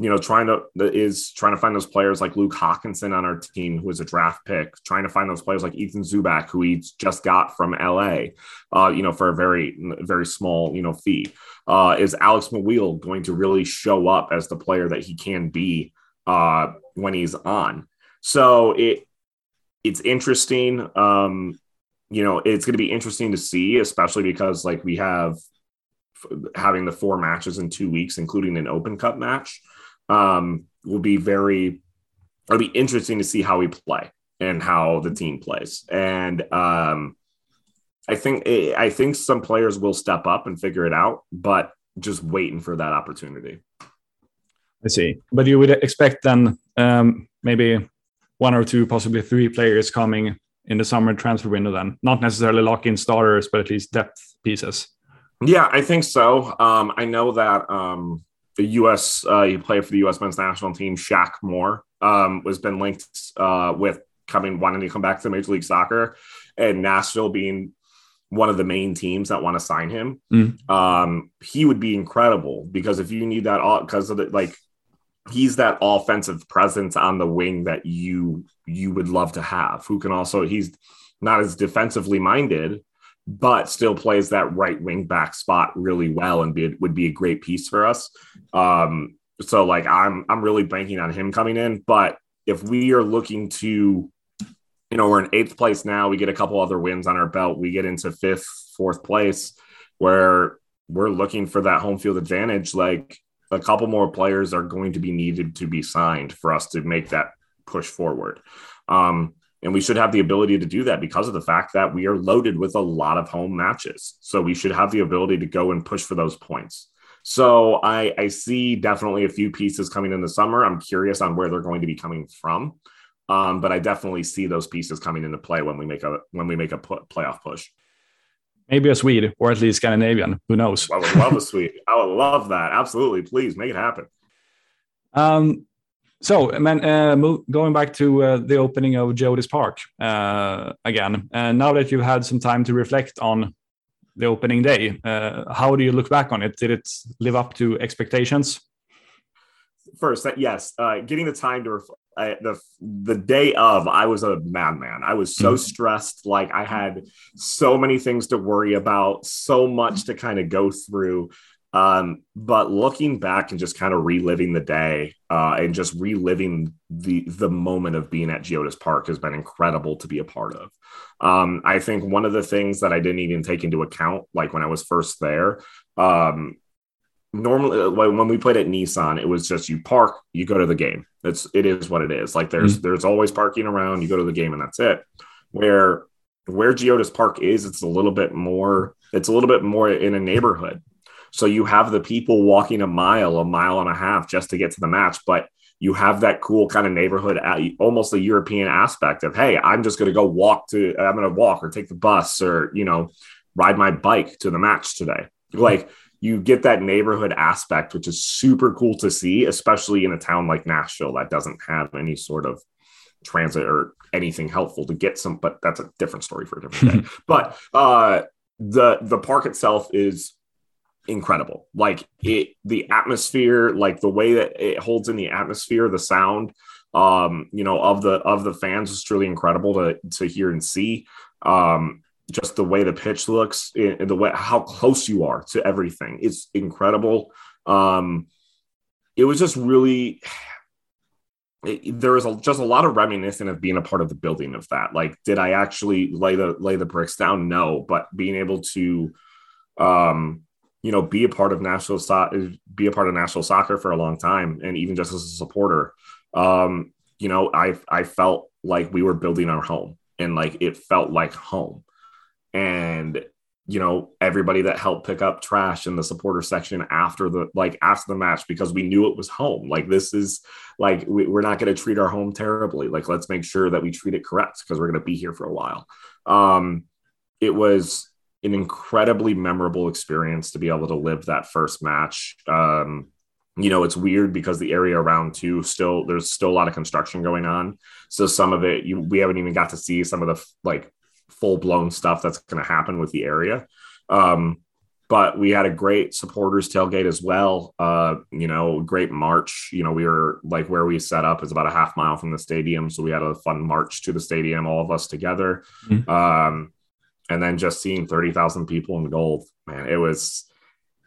you know, trying to is trying to find those players like Luke Haakenson on our team, who is a draft pick, trying to find those players like Ethan Zubak, who he just got from LA, uh, you know, for a very, very small, you know, fee uh, is Alex Muyl going to really show up as the player that he can be uh, when he's on? So it it's interesting. Um, you know, it's going to be interesting to see, especially because like we have having the four matches in two weeks, including an Open Cup match, um, will be very. It'll be interesting to see how we play and how the team plays, and um, I think I think some players will step up and figure it out, but just waiting for that opportunity. I see, but you would expect then um, maybe one or two, possibly three players coming in the summer transfer window. Then not necessarily lock in starters, but at least depth pieces. Yeah, I think so. Um, I know that um, the U.S. Uh, he played for the U.S. men's national team. Shaq Moore um, was been linked uh, with coming wanting to come back to Major League Soccer, and Nashville being one of the main teams that want to sign him, mm. um, he would be incredible because if you need that all because of the like he's that offensive presence on the wing that you you would love to have who can also he's not as defensively minded but still plays that right wing back spot really well and be, would be a great piece for us um so like i'm i'm really banking on him coming in but if we are looking to you know, we're in eighth place now. We get a couple other wins on our belt. We get into fifth, fourth place where we're looking for that home field advantage. Like a couple more players are going to be needed to be signed for us to make that push forward. Um, and we should have the ability to do that because of the fact that we are loaded with a lot of home matches. So we should have the ability to go and push for those points. So I, I see definitely a few pieces coming in the summer. I'm curious on where they're going to be coming from. Um, but I definitely see those pieces coming into play when we make a when we make a playoff push. Maybe a Swede or at least Scandinavian. Who knows? I would love a Swede. I would love that. Absolutely. Please make it happen. Um, so, man, uh, move, going back to uh, the opening of Geodis Park uh, again, and now that you've had some time to reflect on the opening day, uh, how do you look back on it? Did it live up to expectations? First, yes, uh, getting the time to ref- I, the the day of, I was a madman. I was so mm-hmm. stressed. Like I had so many things to worry about, so much to kind of go through. Um, but looking back and just kind of reliving the day uh, and just reliving the the moment of being at Geodis Park has been incredible to be a part of. Um, I think one of the things that I didn't even take into account, like when I was first there, um, normally uh, when we played at Nissan, it was just you park, you go to the game. It's it is what it is. Like there's mm-hmm. there's always parking around. You go to the game and that's it. Where where Geodis Park is, it's a little bit more. It's a little bit more in a neighborhood. So you have the people walking a mile, a mile and a half just to get to the match, but you have that cool kind of neighborhood, almost a European aspect of, hey, I'm just going to go walk to, I'm going to walk or take the bus or you know, ride my bike to the match today. Like you get that neighborhood aspect, which is super cool to see, especially in a town like Nashville that doesn't have any sort of transit or anything helpful to get some. But that's a different story for a different day. but uh, the the park itself is incredible. Like it, the atmosphere, like the way that it holds in the atmosphere, the sound, um, you know, of the of the fans is truly incredible to to hear and see. Um, just the way the pitch looks the way how close you are to everything it's incredible um it was just really it, there was a, just a lot of reminiscent of being a part of the building of that like did i actually lay the lay the bricks down no but being able to um you know be a part of national so- be a part of national soccer for a long time and even just as a supporter. Um you know i i felt like we were building our home and like it felt like home. And you know everybody that helped pick up trash in the supporter section after the like after the match because we knew it was home. Like this is like we, are not going to treat our home terribly. Like let's make sure that we treat it correct because we're going to be here for a while. Um it was an incredibly memorable experience to be able to live that first match um you know it's weird because the area around too still there's still a lot of construction going on so some of it you we haven't even got to see some of the like full blown stuff that's going to happen with the area. Um, but we had a great supporters tailgate as well. Uh, you know, great march. You know, we were like where we set up is about a half mile from the stadium, so we had a fun march to the stadium, all of us together. Mm-hmm. Um, and then just seeing thirty thousand people in gold, man, it was.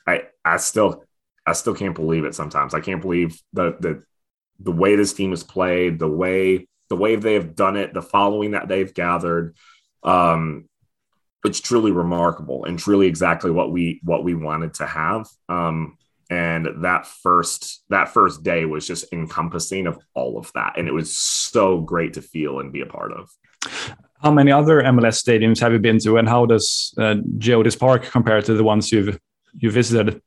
I I still I still can't believe it. Sometimes I can't believe the the the way this team has played, the way the way they have done it, the following that they've gathered um, it's truly remarkable and truly exactly what we what we wanted to have. Um, and that first that first day was just encompassing of all of that, and it was so great to feel and be a part of. How many other MLS stadiums have you been to, and how does uh, Geodis Park compare to the ones you've you visited?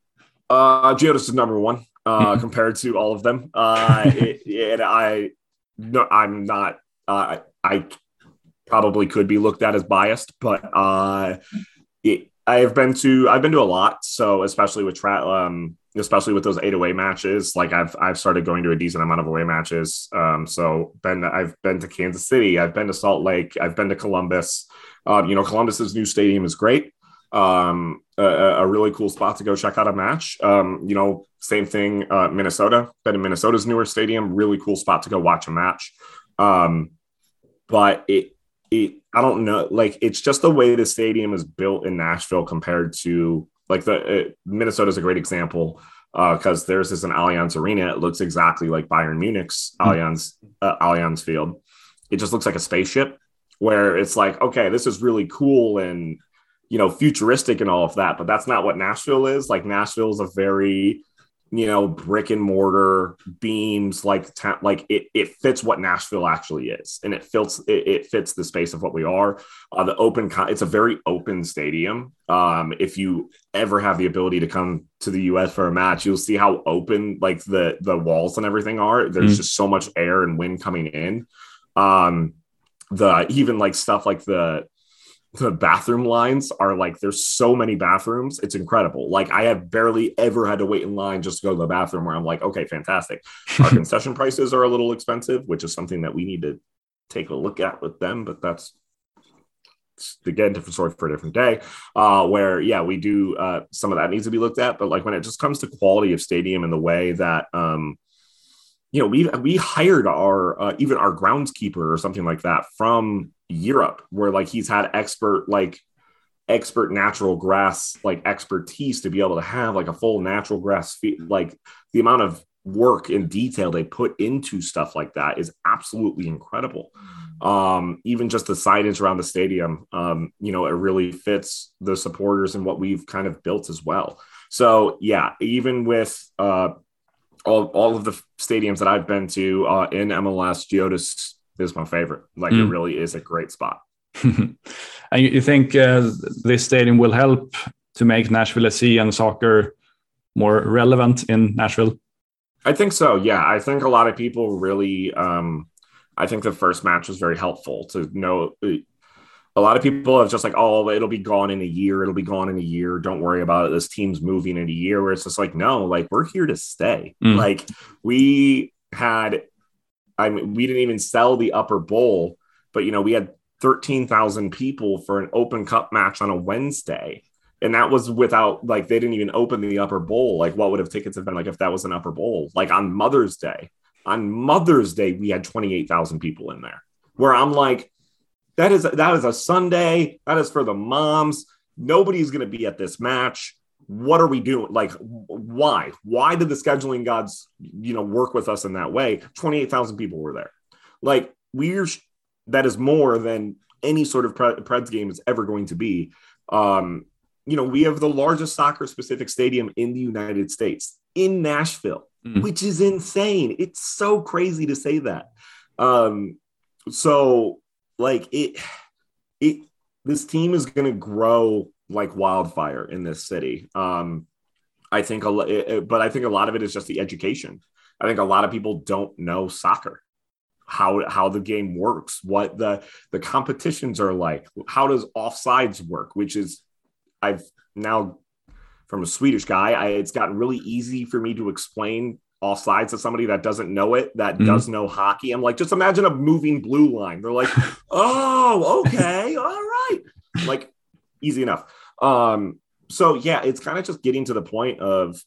Uh, Geodis is number one uh, compared to all of them. Uh, it, and I, no, I'm not. Uh, I probably could be looked at as biased, but uh, it I've been to I've been to a lot. So especially with tra- um, especially with those eight away matches, like I've I've started going to a decent amount of away matches. Um, so been I've been to Kansas City, I've been to Salt Lake, I've been to Columbus. Um, you know, Columbus's new stadium is great. Um, a, a, really cool spot to go check out a match. Um, you know, same thing. Uh, Minnesota, been in Minnesota's newer stadium, really cool spot to go watch a match. Um, but it it I don't know, like it's just the way the stadium is built in Nashville compared to like the uh, Minnesota is a great example because uh, there's this an Allianz Arena. It looks exactly like Bayern Munich's mm-hmm. Allianz uh, Allianz Field. It just looks like a spaceship. Where it's like, okay, this is really cool and you know futuristic and all of that, but that's not what Nashville is. Like Nashville is a very you know, brick and mortar beams, like like it it fits what Nashville actually is, and it fits it, it fits the space of what we are. Uh, the open, it's a very open stadium. Um, if you ever have the ability to come to the U.S. for a match, you'll see how open like the the walls and everything are. There's mm-hmm. just so much air and wind coming in. Um, the even like stuff like the the bathroom lines are like there's so many bathrooms it's incredible. Like i have barely ever had to wait in line just to go to the bathroom where i'm like okay fantastic. Our concession prices are a little expensive which is something that we need to take a look at with them but that's again different story for a different day uh where yeah we do uh some of that needs to be looked at but like when it just comes to quality of stadium and the way that um you know we we hired our uh, even our groundskeeper or something like that from Europe, where like he's had expert like expert natural grass like expertise to be able to have like a full natural grass like the amount of work and detail they put into stuff like that is absolutely incredible. Um even just the signage around the stadium um you know it really fits the supporters and what we've kind of built as well. So yeah even with uh all, all of the stadiums that i've been to uh in mls geodis is my favorite. Like mm. it really is a great spot. and you think uh, this stadium will help to make Nashville SC and soccer more relevant in Nashville? I think so. Yeah, I think a lot of people really. Um, I think the first match was very helpful to know. A lot of people have just like, oh, it'll be gone in a year. It'll be gone in a year. Don't worry about it. This team's moving in a year. Where it's just like, no, like we're here to stay. Mm. Like we had I mean, we didn't even sell the upper bowl, but you know, we had 13,000 people for an open cup match on a Wednesday. And that was without like they didn't even open the upper bowl. Like, what would have tickets have been like if that was an upper bowl? Like on Mother's Day, on Mother's Day, we had 28,000 people in there. Where I'm like, that is that is a Sunday. That is for the moms. Nobody's going to be at this match what are we doing? Like, why? Why did the scheduling gods, you know, work with us in that way? 28,000 people were there. Like, we're that is more than any sort of Preds game is ever going to be. Um, you know, we have the largest soccer specific stadium in the United States in Nashville, mm. which is insane. It's so crazy to say that. Um, so like it, it, this team is going to grow like wildfire in this city. Um, I think a but I think a lot of it is just the education. I think a lot of people don't know soccer, how how the game works, what the the competitions are like, how does offsides work, which is I've now from a Swedish guy, I, it's gotten really easy for me to explain offsides to somebody that doesn't know it, that mm-hmm. does know hockey. I'm like, just imagine a moving blue line. They're like, oh, okay, all right. Like easy enough. Um, so yeah, it's kind of just getting to the point of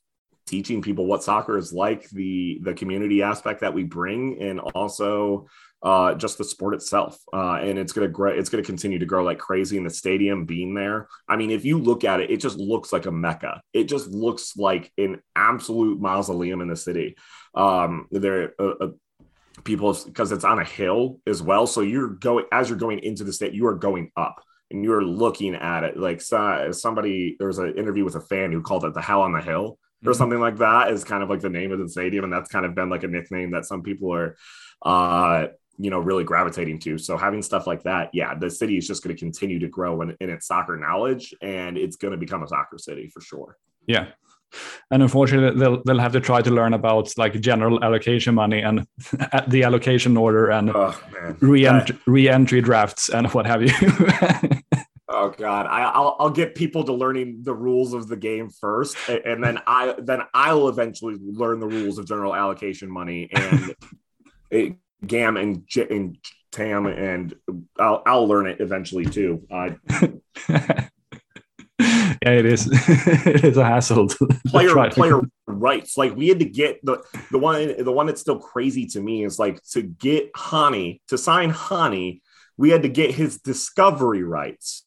teaching people what soccer is like, the the community aspect that we bring, and also uh, just the sport itself. Uh, and it's gonna grow. It's gonna continue to grow like crazy. in the stadium being there, I mean, if you look at it, it just looks like a mecca. It just looks like an absolute mausoleum in the city. Um, there. Uh, uh people because it's on a hill as well so you're going as you're going into the state you are going up and you're looking at it like somebody there was an interview with a fan who called it the hell on the hill or mm-hmm. something like that is kind of like the name of the stadium and that's kind of been like a nickname that some people are uh you know really gravitating to. So having stuff like that yeah the city is just going to continue to grow in, in its soccer knowledge and it's going to become a soccer city for sure. Yeah. And unfortunately they'll, they'll have to try to learn about like general allocation money and the allocation order and oh, re-entry, re-entry drafts and what have you. Oh God, I, will I'll get people to learning the rules of the game first, and then I then I'll eventually learn the rules of general allocation money and it, Gam and, and Tam, and I'll I'll learn it eventually too. Uh, yeah, it is. it is a hassle. player player rights. Like we had to get the the one the one that's still crazy to me is like to get Hany to sign Hany, we had to get his discovery rights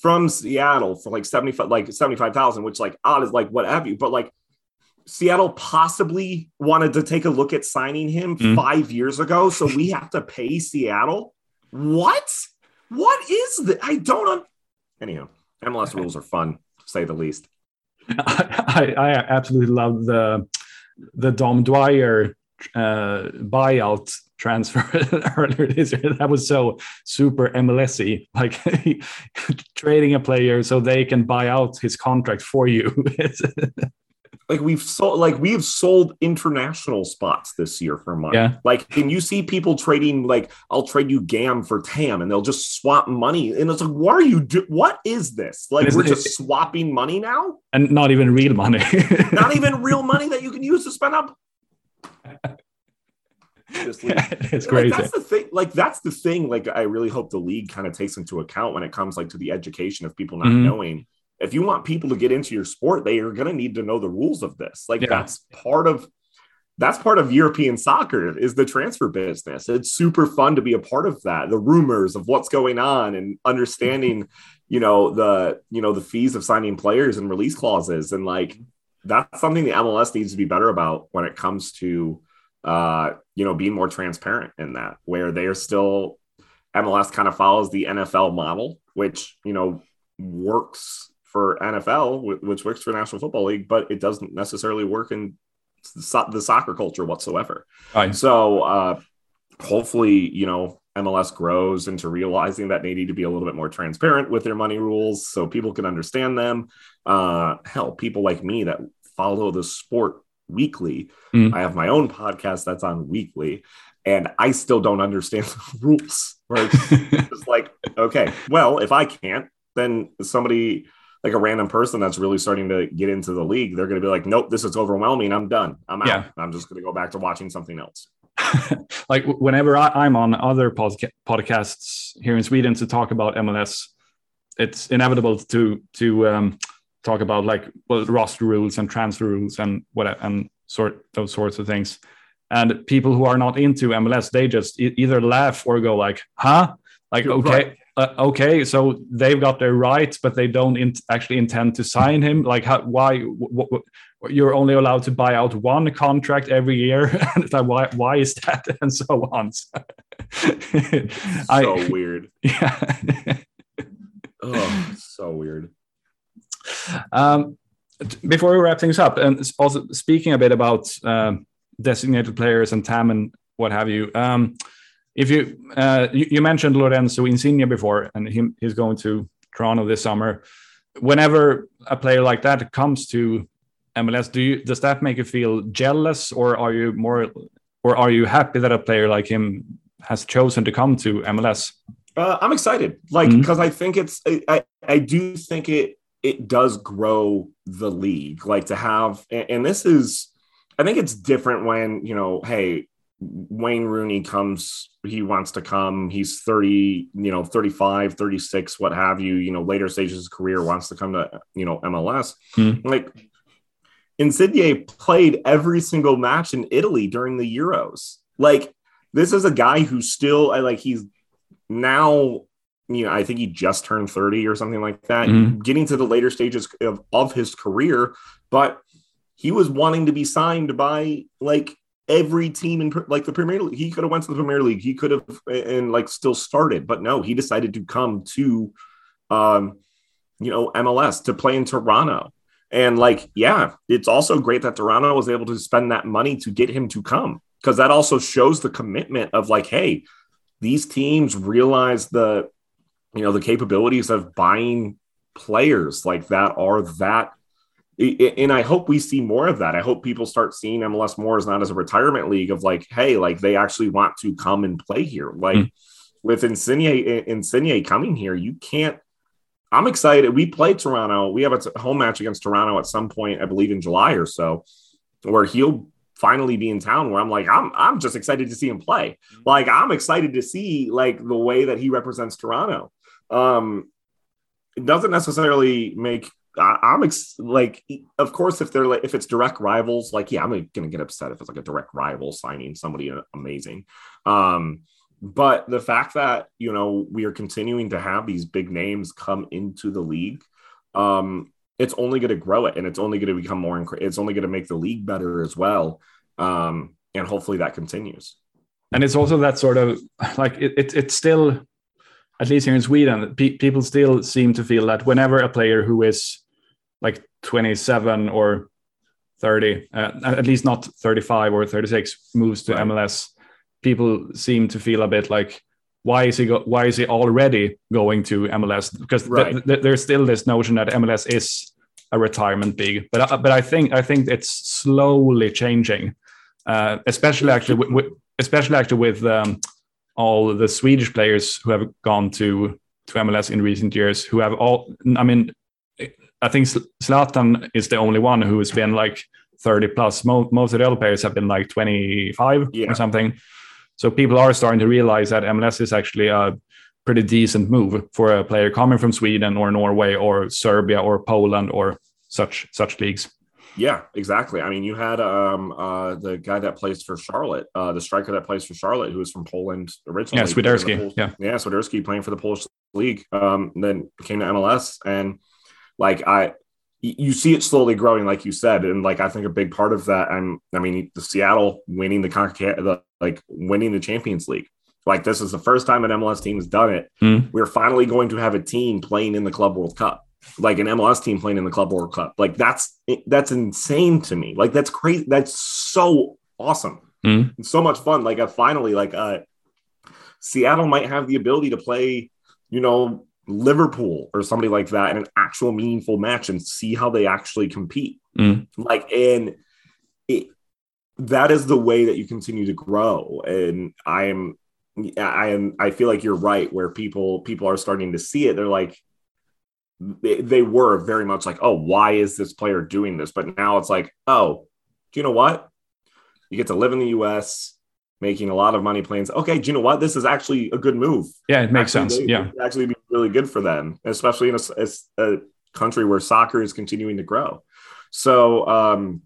from Seattle for like 75 like 75,000 which like odd is like what have you but like Seattle possibly wanted to take a look at signing him mm. 5 years ago so we have to pay Seattle what what is that I don't un- anyhow MLS rules are fun to say the least I, I absolutely love the the Dom Dwyer uh, buyout transfer earlier this year. That was so super MLSy, like trading a player so they can buy out his contract for you. Like we've sold, like we've sold international spots this year for money. Yeah. Like, can you see people trading? Like, I'll trade you Gam for Tam, and they'll just swap money. And it's like, what are you do? What is this? Like, we're just it, swapping money now, and not even real money. not even real money that you can use to spend up it's crazy. Like, that's the thing. Like that's the thing. Like I really hope the league kind of takes into account when it comes like to the education of people not mm-hmm. knowing. If you want people to get into your sport, they are going to need to know the rules of this. Like yeah. that's part of that's part of European soccer is the transfer business. It's super fun to be a part of that. The rumors of what's going on and understanding, you know, the you know the fees of signing players and release clauses and like that's something the MLS needs to be better about when it comes to uh, you know, being more transparent in that, where they are still MLS kind of follows the NFL model, which you know works for NFL, which works for National Football League, but it doesn't necessarily work in the soccer culture whatsoever. Right. So uh, hopefully, you know, MLS grows into realizing that they need to be a little bit more transparent with their money rules so people can understand them. Uh, hell, people like me that follow the sport weekly. Mm. I have my own podcast that's on weekly, and I still don't understand the rules. Right? it's like, okay, well, if I can't, then somebody like a random person that's really starting to get into the league, they're going to be like, nope, this is overwhelming. I'm done. I'm out. Yeah. I'm just going to go back to watching something else. like whenever I, am on other podca- podcasts here in Sweden to talk about MLS, it's inevitable to to um, talk about like well roster rules and transfer rules and what and sort those sorts of things and people who are not into mls they just e- either laugh or go like huh like okay right. Uh, okay so they've got their rights but they don't in- actually intend to sign him. Like how, why w- w- you're only allowed to buy out one contract every year? And it's like why why is that? And so on. So, I, weird. Yeah. Oh so weird. Um, before we wrap things up, and also speaking a bit about uh, designated players and TAM and what have you. Um, if you, uh, you, you mentioned Lorenzo Insigne before, and he, he's going to Toronto this summer. Whenever a player like that comes to MLS, do you does that make you feel jealous, or are you more, or are you happy that a player like him has chosen to come to MLS? Uh, I'm excited, like because mm-hmm. I think it's I, I do think it it does grow the league. Like to have, and this is, I think it's different when, you know, hey, Wayne Rooney comes, he wants to come, he's 30, you know, 35, 36, what have you, you know, later stages of his career wants to come to, you know, MLS. Hmm. Like Insigne played every single match in Italy during the Euros. Like this is a guy who still, I like, he's now you know, I think he just turned 30 or something like that, mm-hmm. getting to the later stages of, of his career. But he was wanting to be signed by like every team in like the Premier League. He could have went to the Premier League. He could have and like still started, but no, he decided to come to um you know MLS to play in Toronto. And like, yeah, it's also great that Toronto was able to spend that money to get him to come because that also shows the commitment of like, hey, these teams realize the you know the capabilities of buying players like that are that and I hope we see more of that. I hope people start seeing MLS more as not as a retirement league of like, hey, like they actually want to come and play here. Like mm. with Insigne, Insigne coming here, you can't I'm excited. We play Toronto. We have a home match against Toronto at some point, I believe in July or so, where he'll finally be in town where I'm like, I'm I'm just excited to see him play. Like I'm excited to see like the way that he represents Toronto. Um it doesn't necessarily make I, am ex- like, of course, if they're like, if it's direct rivals, like, yeah, I'm gonna get upset if it's like a direct rival signing somebody amazing. Um, but the fact that you know we are continuing to have these big names come into the league, um, it's only going to grow it, and it's only going to become more. Inc- it's only going to make the league better as well, um, and hopefully that continues. And it's also that sort of like it, it it's still at least here in Sweden, pe- people still seem to feel that whenever a player who is like 27 or 30, uh, at least not 35 or 36, moves to right. MLS, people seem to feel a bit like, why is he go- why is he already going to MLS? Because right. th- th- there's still this notion that MLS is a retirement league, but uh, but I think I think it's slowly changing, uh, especially actually with, with, especially actually with um, all the Swedish players who have gone to to MLS in recent years, who have all I mean I think Zlatan is the only one who has been like 30 plus. Most, most of the other players have been like 25 yeah. or something. So people are starting to realize that MLS is actually a pretty decent move for a player coming from Sweden or Norway or Serbia or Poland or such such leagues. Yeah, exactly. I mean, you had um, uh, the guy that plays for Charlotte, uh, the striker that plays for Charlotte, who was from Poland originally. Yeah, Swiderski. Yeah, yeah, Swiderski playing for the Polish league. Um, then came to MLS and like I you see it slowly growing, like you said, and like I think a big part of that, I'm, I mean, the Seattle winning the the, like winning the Champions League, like this is the first time an MLS team has done it. Mm. We're finally going to have a team playing in the Club World Cup, like an MLS team playing in the Club World Cup. Like that's that's insane to me. Like that's crazy. That's so awesome. Mm. so much fun. Like uh, finally, like uh, Seattle might have the ability to play, you know, Liverpool or somebody like that in an actual meaningful match and see how they actually compete. Mm. Like, and it, that is the way that you continue to grow. And I am, I am, I feel like you're right where people, people are starting to see it. They're like, they, they were very much like, oh, why is this player doing this? But now it's like, oh, do you know what? You get to live in the US making a lot of money playing. Okay, do you know what? This is actually a good move. Yeah, it makes actually, sense. Yeah, actually be really good for them, especially in a, a, country where soccer is continuing to grow. So, um,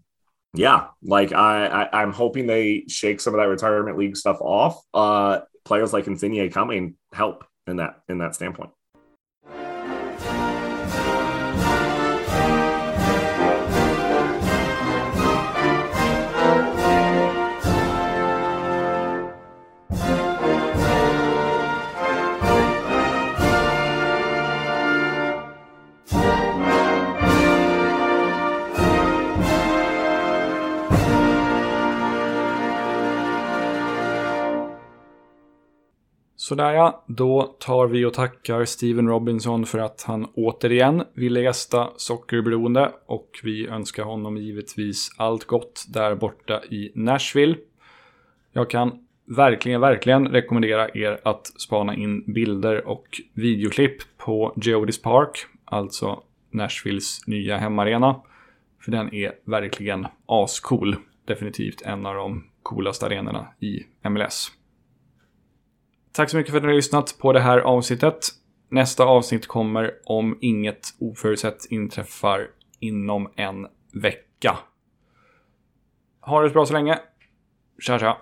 yeah, like I, I, am hoping they shake some of that retirement league stuff off. Uh, players like Insigne coming help in that in that standpoint. Sådär ja, då tar vi och tackar Steven Robinson för att han återigen ville gästa Sockerberoende och vi önskar honom givetvis allt gott där borta i Nashville. Jag kan verkligen, verkligen rekommendera er att spana in bilder och videoklipp på Geodis Park, alltså Nashvilles nya hemarena. För den är verkligen ascool. Definitivt en av de coolaste arenorna i MLS. Tack så mycket för att ni har lyssnat på det här avsnittet. Nästa avsnitt kommer om inget oförutsett inträffar inom en vecka. Ha det bra så länge. Tja tja.